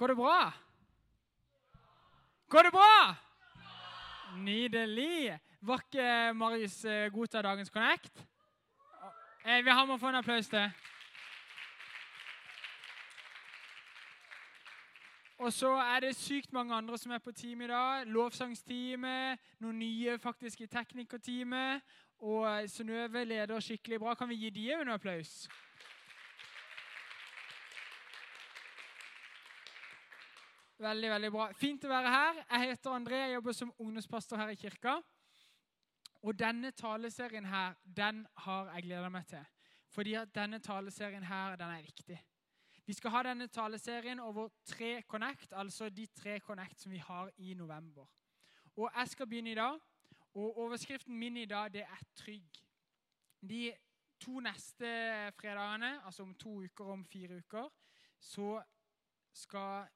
Går det bra? Går det bra? Nydelig. Var ikke Marius eh, god til dagens Connect? Eh, vi har med å få en applaus til. Og så er det sykt mange andre som er på team i dag. Lovsangsteamet, noen nye faktisk i teknikerteamet. Og eh, Synnøve leder skikkelig bra. Kan vi gi dem en applaus? Veldig, veldig bra. Fint å være her. Jeg heter André, jeg jobber som ungdomspastor her i kirka. Og denne taleserien her, den har jeg gleda meg til. Fordi at denne taleserien her, den er viktig. Vi skal ha denne taleserien over tre Connect, altså de tre Connect som vi har i november. Og jeg skal begynne i dag. Og overskriften min i dag, det er 'trygg'. De to neste fredagene, altså om to uker og om fire uker, så skal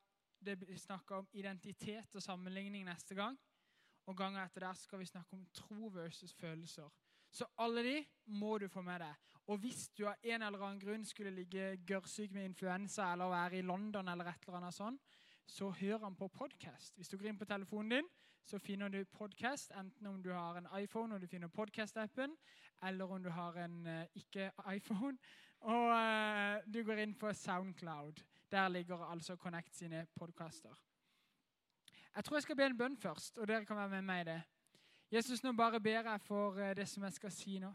det blir snakka om identitet og sammenligning neste gang. Og gangen etter der skal vi snakke om tro versus følelser. Så alle de må du få med deg. Og hvis du av en eller annen grunn skulle ligge gørrsyk med influensa eller være i London, eller et eller annet sånt, så hør han på podkast. Hvis du går inn på telefonen din, så finner du podkast, enten om du har en iPhone og du finner podkast-appen, eller om du har en uh, ikke-iPhone og uh, du går inn på Soundcloud. Der ligger altså Connect sine podkaster. Jeg tror jeg skal be en bønn først, og dere kan være med meg i det. Jesus, nå bare ber jeg for eh, det som jeg skal si nå.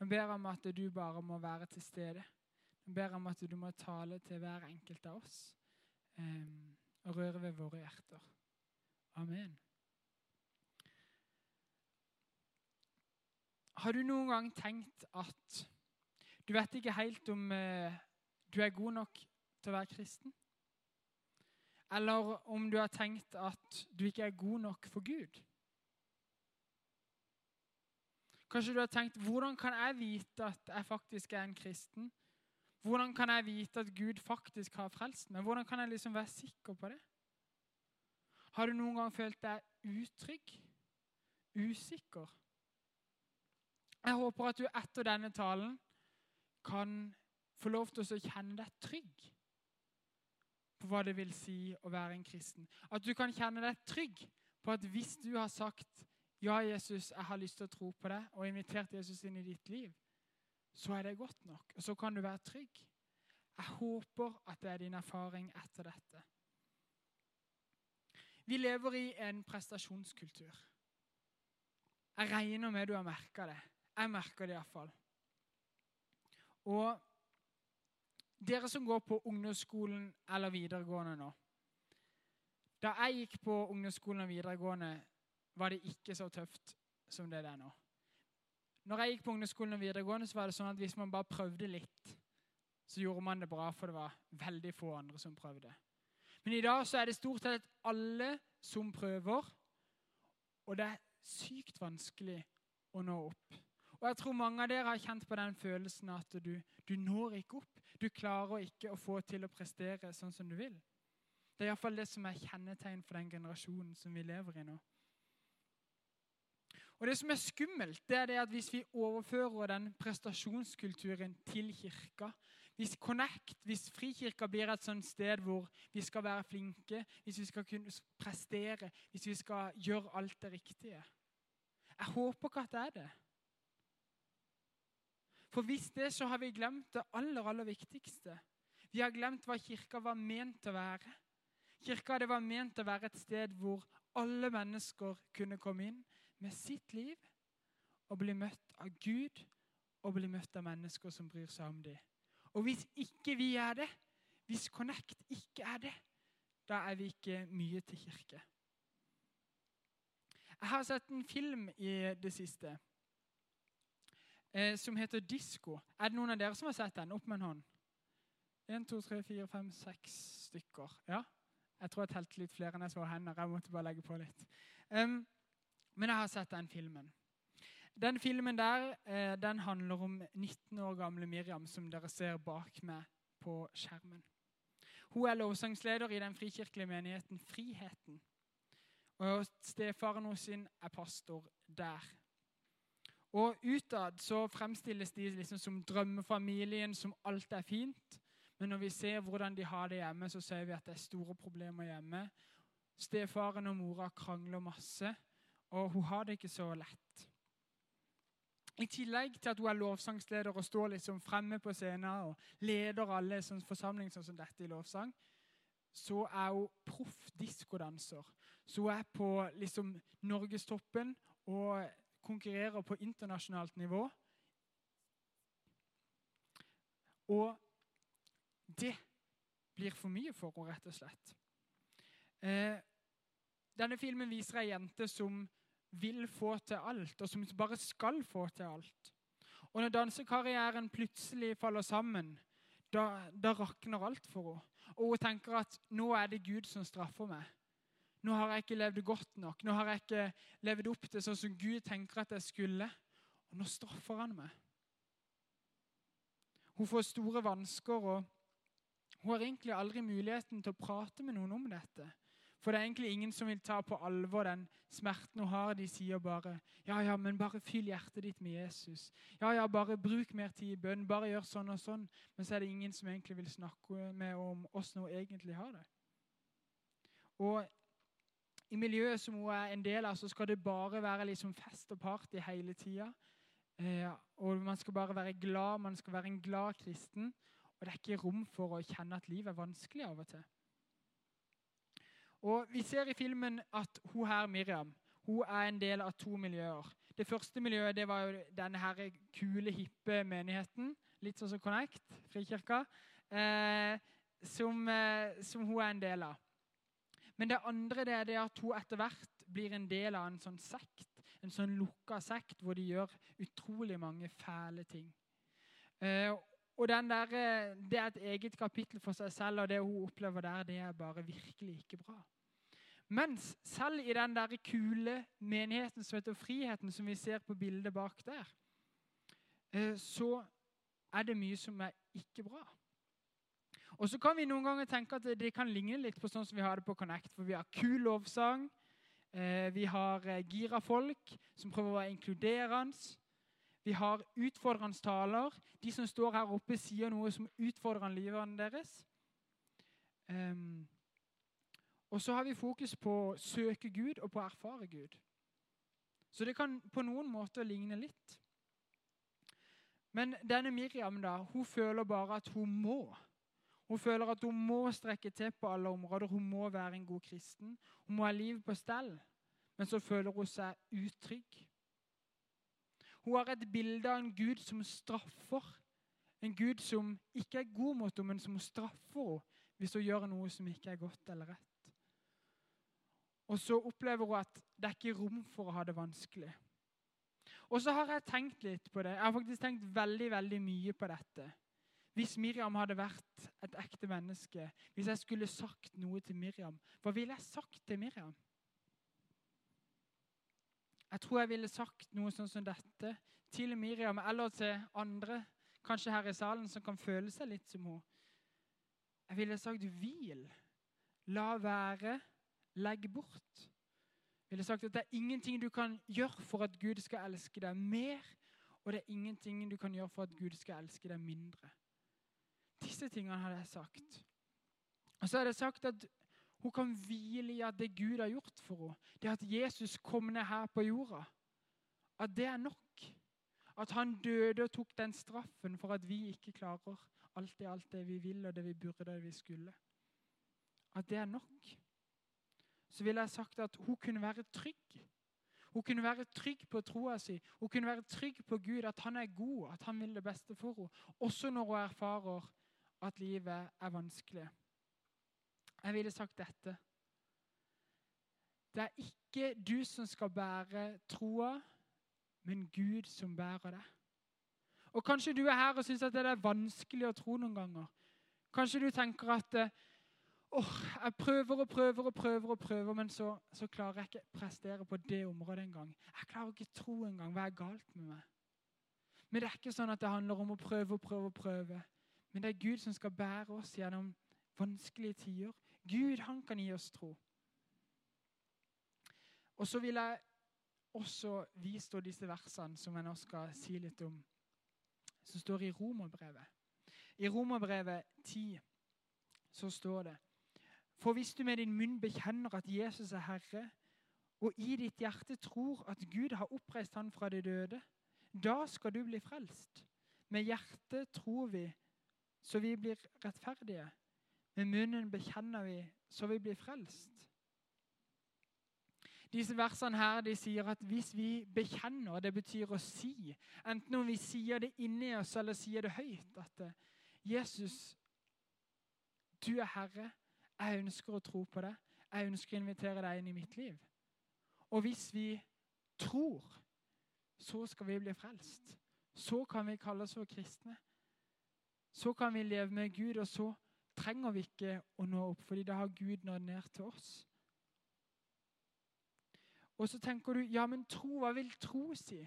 Nå ber jeg om at du bare må være til stede. Nå ber jeg om at du må tale til hver enkelt av oss um, og røre ved våre hjerter. Amen. Har du noen gang tenkt at du vet ikke helt om uh, du er god nok til å være kristen? Eller om du har tenkt at du ikke er god nok for Gud? Kanskje du har tenkt hvordan kan jeg vite at jeg faktisk er en kristen? Hvordan kan jeg vite at Gud faktisk har frelst meg? Hvordan kan jeg liksom være sikker på det? Har du noen gang følt deg utrygg? Usikker? Jeg håper at du etter denne talen kan få lov til å kjenne deg trygg på hva det vil si å være en kristen. At du kan kjenne deg trygg på at hvis du har sagt ja, Jesus, jeg har lyst til å tro på deg, og invitert Jesus inn i ditt liv, så er det godt nok. Og så kan du være trygg. Jeg håper at det er din erfaring etter dette. Vi lever i en prestasjonskultur. Jeg regner med du har merka det. Jeg merker det iallfall. Og dere som går på ungdomsskolen eller videregående nå Da jeg gikk på ungdomsskolen og videregående, var det ikke så tøft som det er nå. Når jeg gikk på ungdomsskolen og videregående, så var det sånn at hvis man bare prøvde litt, så gjorde man det bra, for det var veldig få andre som prøvde. Men i dag så er det stort sett alle som prøver, og det er sykt vanskelig å nå opp. Og jeg tror mange av dere har kjent på den følelsen at du, du når ikke opp. Du klarer ikke å få til å prestere sånn som du vil. Det er iallfall det som er kjennetegn for den generasjonen som vi lever i nå. Og Det som er skummelt, det er det at hvis vi overfører den prestasjonskulturen til kirka Hvis Connect, hvis Frikirka blir et sånt sted hvor vi skal være flinke, hvis vi skal kunne prestere, hvis vi skal gjøre alt det riktige Jeg håper ikke at det er det. For hvis det, så har vi glemt det aller, aller viktigste. Vi har glemt hva kirka var ment å være. Kirka det var ment å være et sted hvor alle mennesker kunne komme inn med sitt liv og bli møtt av Gud og bli møtt av mennesker som bryr seg om dem. Og hvis ikke vi er det, hvis Connect ikke er det, da er vi ikke mye til kirke. Jeg har sett en film i det siste eh, som heter Disko. Er det noen av dere som har sett den? Opp med en hånd. Én, to, tre, fire, fem, seks stykker. Ja? Jeg tror jeg telte litt flere enn jeg så hender. Jeg måtte bare legge på litt. Um, men jeg har sett den filmen. Den filmen der eh, den handler om 19 år gamle Miriam, som dere ser bak meg på skjermen. Hun er lovsangsleder i den frikirkelige menigheten Friheten. Og stefaren hennes er pastor der. Og Utad så fremstilles de liksom som drømmefamilien, som alt er fint. Men når vi ser hvordan de har det hjemme, så ser vi at det er store problemer hjemme. Stefaren og mora krangler masse, og hun har det ikke så lett. I tillegg til at hun er lovsangsleder og står liksom fremme på scenen og leder alle sånn sånn som dette i lovsang, så er hun proff diskodanser. Så hun er på liksom norgestoppen og konkurrerer på internasjonalt nivå. Og det blir for mye for henne, rett og slett. Eh, denne filmen viser ei jente som vil få til alt, og som bare skal få til alt. Og når dansekarrieren plutselig faller sammen, da, da rakner alt for henne. Og hun tenker at nå er det Gud som straffer meg. Nå har jeg ikke levd godt nok. Nå har jeg ikke levd opp til sånn som Gud tenker at jeg skulle. Og nå straffer han meg. Hun får store vansker, og hun har egentlig aldri muligheten til å prate med noen om dette. For det er egentlig ingen som vil ta på alvor den smerten hun har. De sier bare ja, ja, men bare fyll hjertet ditt med Jesus. Ja, ja, bare bruk mer tid i bønn. Bare gjør sånn og sånn. Men så er det ingen som egentlig vil snakke med om åssen hun egentlig har det. Og i miljøet som hun er en del av, så skal det bare være liksom fest og party hele tida. Eh, og man skal bare være glad, man skal være en glad kristen. Og det er ikke rom for å kjenne at livet er vanskelig av og til. Og Vi ser i filmen at hun her, Miriam, hun er en del av to miljøer. Det første miljøet det var jo denne her kule, hippe menigheten. Litt sånn som Connect, Frikirka. Eh, som, eh, som, hun er en del av. Men det andre det er det at hun etter hvert blir en del av en sånn sekt. En sånn lukka sekt hvor de gjør utrolig mange fæle ting. Eh, og der, eh, Det er et eget kapittel for seg selv, og det hun opplever der, det er bare virkelig ikke bra. Mens selv i den der kule menigheten som heter Friheten, som vi ser på bildet bak der, eh, så er det mye som er ikke bra. Og så kan vi noen ganger tenke at det kan ligne litt på sånn som vi har det på Connect. For vi har kul lovsang, eh, vi har gira folk som prøver å være inkluderende. Vi har utfordrende taler. De som står her oppe, sier noe som utfordrer livet deres. Um, og så har vi fokus på å søke Gud og på å erfare Gud. Så det kan på noen måter ligne litt. Men denne Miriam da, hun føler bare at hun må. Hun føler at hun må strekke til på alle områder. Hun må være en god kristen. Hun må ha livet på stell. Men så føler hun seg utrygg. Hun har et bilde av en Gud som straffer. En Gud som ikke er god mot henne, men som straffer henne hvis hun gjør noe som ikke er godt eller rett. Og så opplever hun at det er ikke rom for å ha det vanskelig. Og så har jeg tenkt litt på det. Jeg har faktisk tenkt veldig, veldig mye på dette. Hvis Miriam hadde vært et ekte menneske, hvis jeg skulle sagt noe til Miriam, hva ville jeg sagt til Miriam? Jeg tror jeg ville sagt noe sånn som dette til Miriam eller til andre kanskje her i salen som kan føle seg litt som hun. Jeg ville sagt 'hvil'. La være. Legg bort. Jeg ville sagt at Det er ingenting du kan gjøre for at Gud skal elske deg mer, og det er ingenting du kan gjøre for at Gud skal elske deg mindre. Disse tingene hadde jeg sagt. Og så hadde jeg sagt at hun kan hvile i at det Gud har gjort for henne, det at Jesus kom ned her på jorda, at det er nok. At han døde og tok den straffen for at vi ikke klarer alt det, alt det vi vil og det vi burde og det vi skulle. At det er nok. Så ville jeg sagt at hun kunne være trygg. Hun kunne være trygg på troa si. Hun kunne være trygg på Gud, at han er god, at han vil det beste for henne. Også når hun erfarer at livet er vanskelig. Jeg ville sagt dette. Det er ikke du som skal bære troa, men Gud som bærer det. Og Kanskje du er her og syns det er vanskelig å tro noen ganger. Kanskje du tenker at oh, jeg prøver og prøver og prøver, og prøver, men så, så klarer jeg ikke prestere på det området engang. Jeg klarer ikke tro engang. Hva er galt med meg? Men det er ikke sånn at det handler om å prøve og prøve og prøve. Men det er Gud som skal bære oss gjennom vanskelige tider. Gud, han kan gi oss tro. Og så vil jeg også vise disse versene som jeg nå skal si litt om, som står i Romerbrevet. I Romerbrevet 10 så står det For hvis du med din munn bekjenner at Jesus er Herre, og i ditt hjerte tror at Gud har oppreist han fra de døde, da skal du bli frelst. Med hjertet tror vi, så vi blir rettferdige. Med munnen bekjenner vi, så vi blir frelst. Disse versene her, de sier at hvis vi bekjenner, det betyr å si, enten om vi sier det inni oss eller sier det høyt, at eh, Jesus, du er Herre, jeg ønsker å tro på deg, jeg ønsker å invitere deg inn i mitt liv. Og hvis vi tror, så skal vi bli frelst. Så kan vi kalle oss for kristne. Så kan vi leve med Gud, og så trenger vi ikke å nå opp, fordi da har Gud nådd ned til oss. Og så tenker du ja, men tro, hva vil tro si?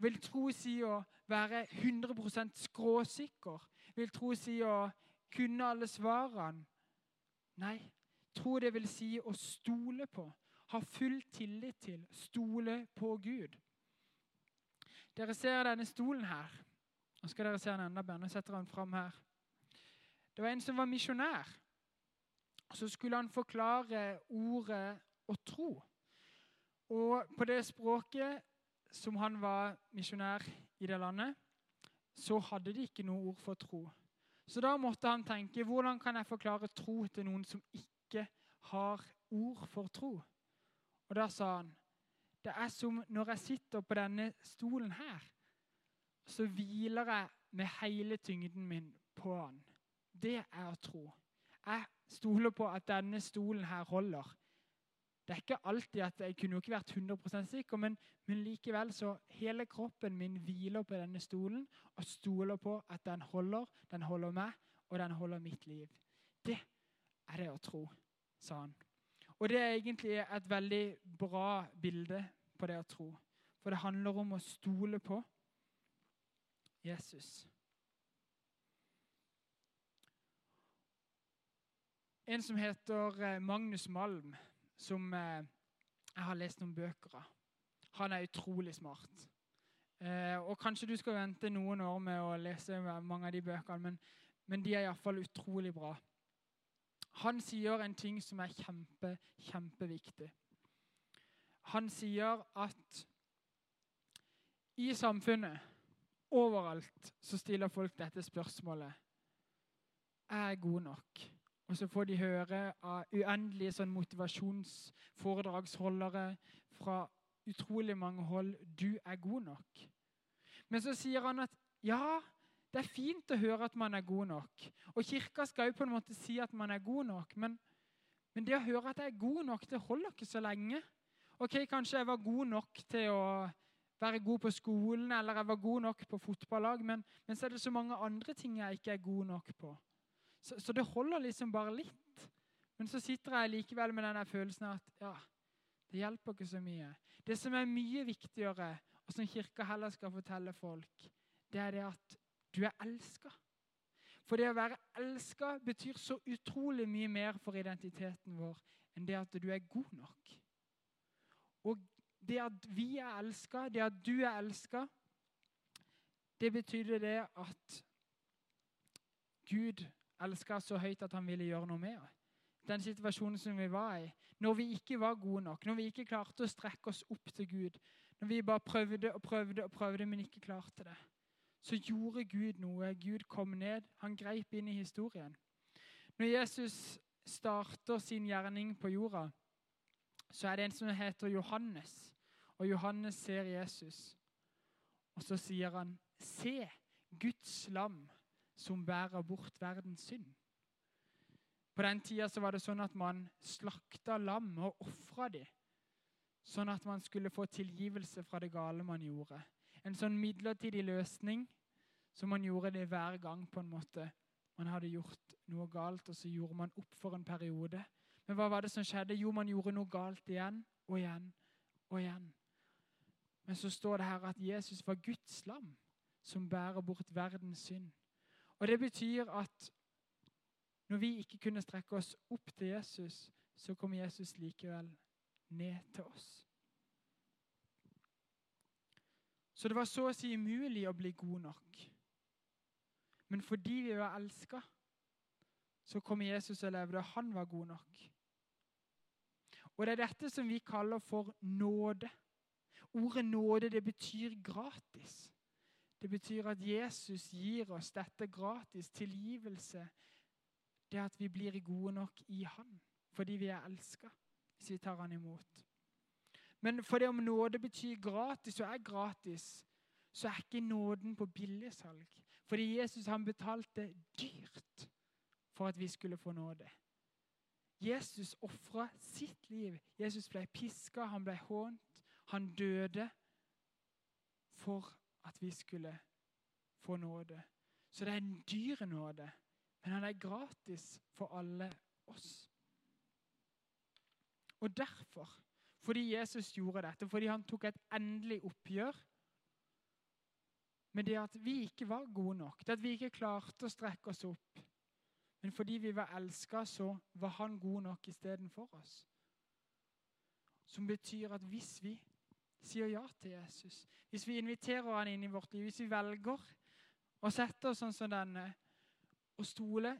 Vil tro si å være 100% skråsikker? Vil tro si å kunne alle svarene? Nei, tro det vil si å stole på. Ha full tillit til. Stole på Gud. Dere ser denne stolen her. Nå skal dere se han enda bedre. Nå setter han fram her. Det var en som var misjonær. Så skulle han forklare ordet å tro. Og på det språket som han var misjonær i det landet, så hadde de ikke noe ord for tro. Så da måtte han tenke hvordan kan jeg forklare tro til noen som ikke har ord for tro? Og da sa han det er som når jeg sitter på denne stolen her, så hviler jeg med hele tyngden min på han. Det er å tro. Jeg stoler på at denne stolen her holder. Det er ikke alltid at Jeg kunne jo ikke vært 100% sikker, men, men, likevel så hele kroppen min hviler på denne stolen og stoler på at den holder, den holder meg, og den holder mitt liv. Det er det å tro, sa han. Og det er egentlig et veldig bra bilde på det å tro. For det handler om å stole på Jesus. En som heter eh, Magnus Malm, som eh, jeg har lest noen bøker av. Han er utrolig smart. Eh, og Kanskje du skal vente noen år med å lese mange av de bøkene, men, men de er iallfall utrolig bra. Han sier en ting som er kjempe, kjempeviktig. Han sier at i samfunnet, overalt, så stiller folk dette spørsmålet. Er jeg god nok? Og så får de høre av uendelige sånn motivasjonsforedragsholdere fra utrolig mange hold 'Du er god nok'. Men så sier han at ja, det er fint å høre at man er god nok. Og Kirka skal jo på en måte si at man er god nok, men, men det å høre at jeg er god nok, det holder ikke så lenge. Ok, Kanskje jeg var god nok til å være god på skolen eller jeg var god nok på fotballag, men, men så er det så mange andre ting jeg ikke er god nok på. Så, så, det holder liksom bare litt. Men så sitter jeg likevel med denne følelsen at ja, det hjelper ikke så mye. Det som er mye viktigere, og som Kirka heller skal fortelle folk, det er det at du er elska. For det å være elska betyr så utrolig mye mer for identiteten vår enn det at du er god nok. Og det at vi er elska, det at du er elska, det betyr det at Gud elska så høyt at han ville gjøre noe med. Den situasjonen som vi var i. Når vi ikke var gode nok, når vi ikke klarte å strekke oss opp til Gud. Når vi bare prøvde og prøvde og prøvde, men ikke klarte det. Så gjorde Gud noe. Gud kom ned. Han greip inn i historien. Når Jesus starter sin gjerning på jorda, så er det en som heter Johannes. Og Johannes ser Jesus. Og så sier han, 'Se, Guds lam' som bærer bort verdens synd. På den tida var det sånn at man slakta lam og ofra dem, sånn at man skulle få tilgivelse fra det gale man gjorde. En sånn midlertidig løsning så man gjorde det hver gang på en måte. Man hadde gjort noe galt, og så gjorde man opp for en periode. Men hva var det som skjedde? Jo, man gjorde noe galt igjen og igjen og igjen. Men så står det her at Jesus var Guds lam som bærer bort verdens synd. Og Det betyr at når vi ikke kunne strekke oss opp til Jesus, så kom Jesus likevel ned til oss. Så det var så å si umulig å bli god nok. Men fordi vi var elska, så kom Jesus og levde, og han var god nok. Og det er dette som vi kaller for nåde. Ordet nåde det betyr gratis. Det betyr at Jesus gir oss dette gratis. Tilgivelse. Det at vi blir gode nok i Han fordi vi er elska, hvis vi tar Han imot. Men fordi om nåde betyr gratis og er gratis, så er ikke nåden på billigsalg. Fordi Jesus han betalte dyrt for at vi skulle få nåde. Jesus ofra sitt liv. Jesus ble piska, han ble hånt, han døde for at vi skulle få nåde. Så det er en dyr nåde, men han er gratis for alle oss. Og derfor, fordi Jesus gjorde dette, fordi han tok et endelig oppgjør med det at vi ikke var gode nok, det at vi ikke klarte å strekke oss opp, men fordi vi var elska, så var han god nok istedenfor oss. Som betyr at hvis vi sier ja til Jesus, hvis vi inviterer han inn i vårt liv, hvis vi velger å sette oss sånn som denne og stole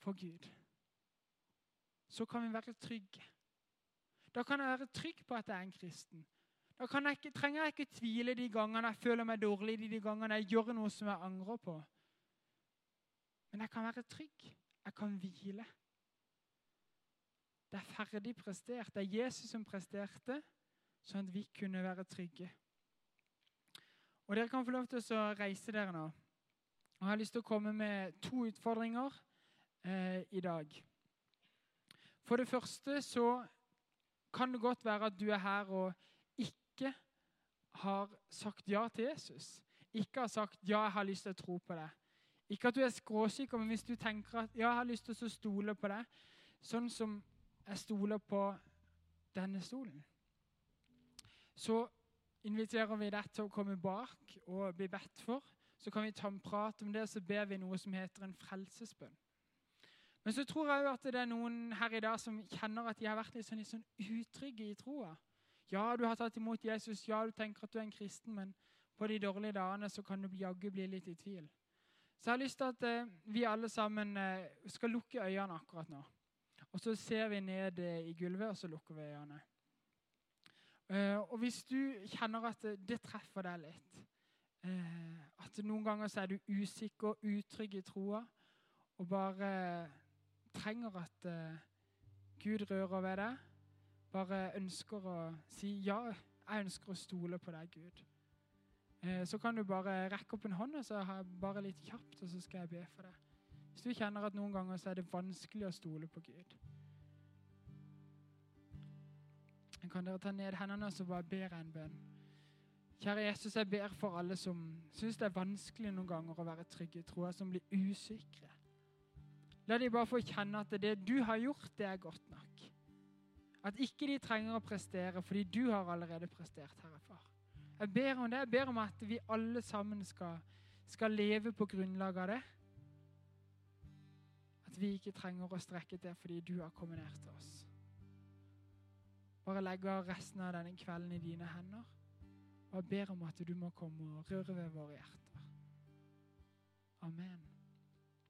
på Gud, så kan vi være trygge. Da kan jeg være trygg på at jeg er en kristen. Da jeg ikke, trenger jeg ikke tvile de gangene jeg føler meg dårlig, de gangene jeg gjør noe som jeg angrer på. Men jeg kan være trygg. Jeg kan hvile. Det er ferdig prestert. Det er Jesus som presterte, sånn at vi kunne være trygge. Og Dere kan få lov til å reise dere nå. Jeg har lyst til å komme med to utfordringer eh, i dag. For det første så kan det godt være at du er her og ikke har sagt ja til Jesus. Ikke har sagt 'ja, jeg har lyst til å tro på det'. Ikke at du er skråsikker, men hvis du tenker at 'ja, jeg har lyst til å stole på deg, sånn som jeg stoler på denne stolen, så inviterer vi deg til å komme bak og bli bedt for. Så kan vi ta en prat om det, og så ber vi noe som heter en frelsesbønn. Men så tror jeg jo at det er noen her i dag som kjenner at de har vært litt sånn, litt sånn utrygge i troa. Ja, du har tatt imot Jesus, ja, du tenker at du er en kristen, men på de dårlige dagene så kan du jaggu bli litt i tvil. Så jeg har lyst til at eh, vi alle sammen eh, skal lukke øynene akkurat nå. Og så ser vi ned eh, i gulvet, og så lukker vi øynene. Og hvis du kjenner at det treffer deg litt, at noen ganger så er du usikker, utrygg i troa, og bare trenger at Gud rører ved deg, bare ønsker å si ja, jeg ønsker å stole på deg, Gud. Eh, så kan du bare rekke opp en hånd og så ha bare litt kjapt, og så skal jeg be for deg. Hvis du kjenner at noen ganger så er det vanskelig å stole på Gud. Kan dere ta ned hendene og så bare jeg en bønn? Kjære Jesus, jeg ber for alle som syns det er vanskelig noen ganger å være trygge i troa, som blir usikre. La de bare få kjenne at det du har gjort, det er godt nok. At ikke de trenger å prestere, fordi du har allerede prestert, Herre Far. Jeg ber om det. Jeg ber om at vi alle sammen skal, skal leve på grunnlag av det. At vi ikke trenger å strekke til fordi du har kommet ned til oss. Bare legger resten av denne kvelden i dine hender. Og jeg ber om at du må komme og røre ved våre hjerter. Amen.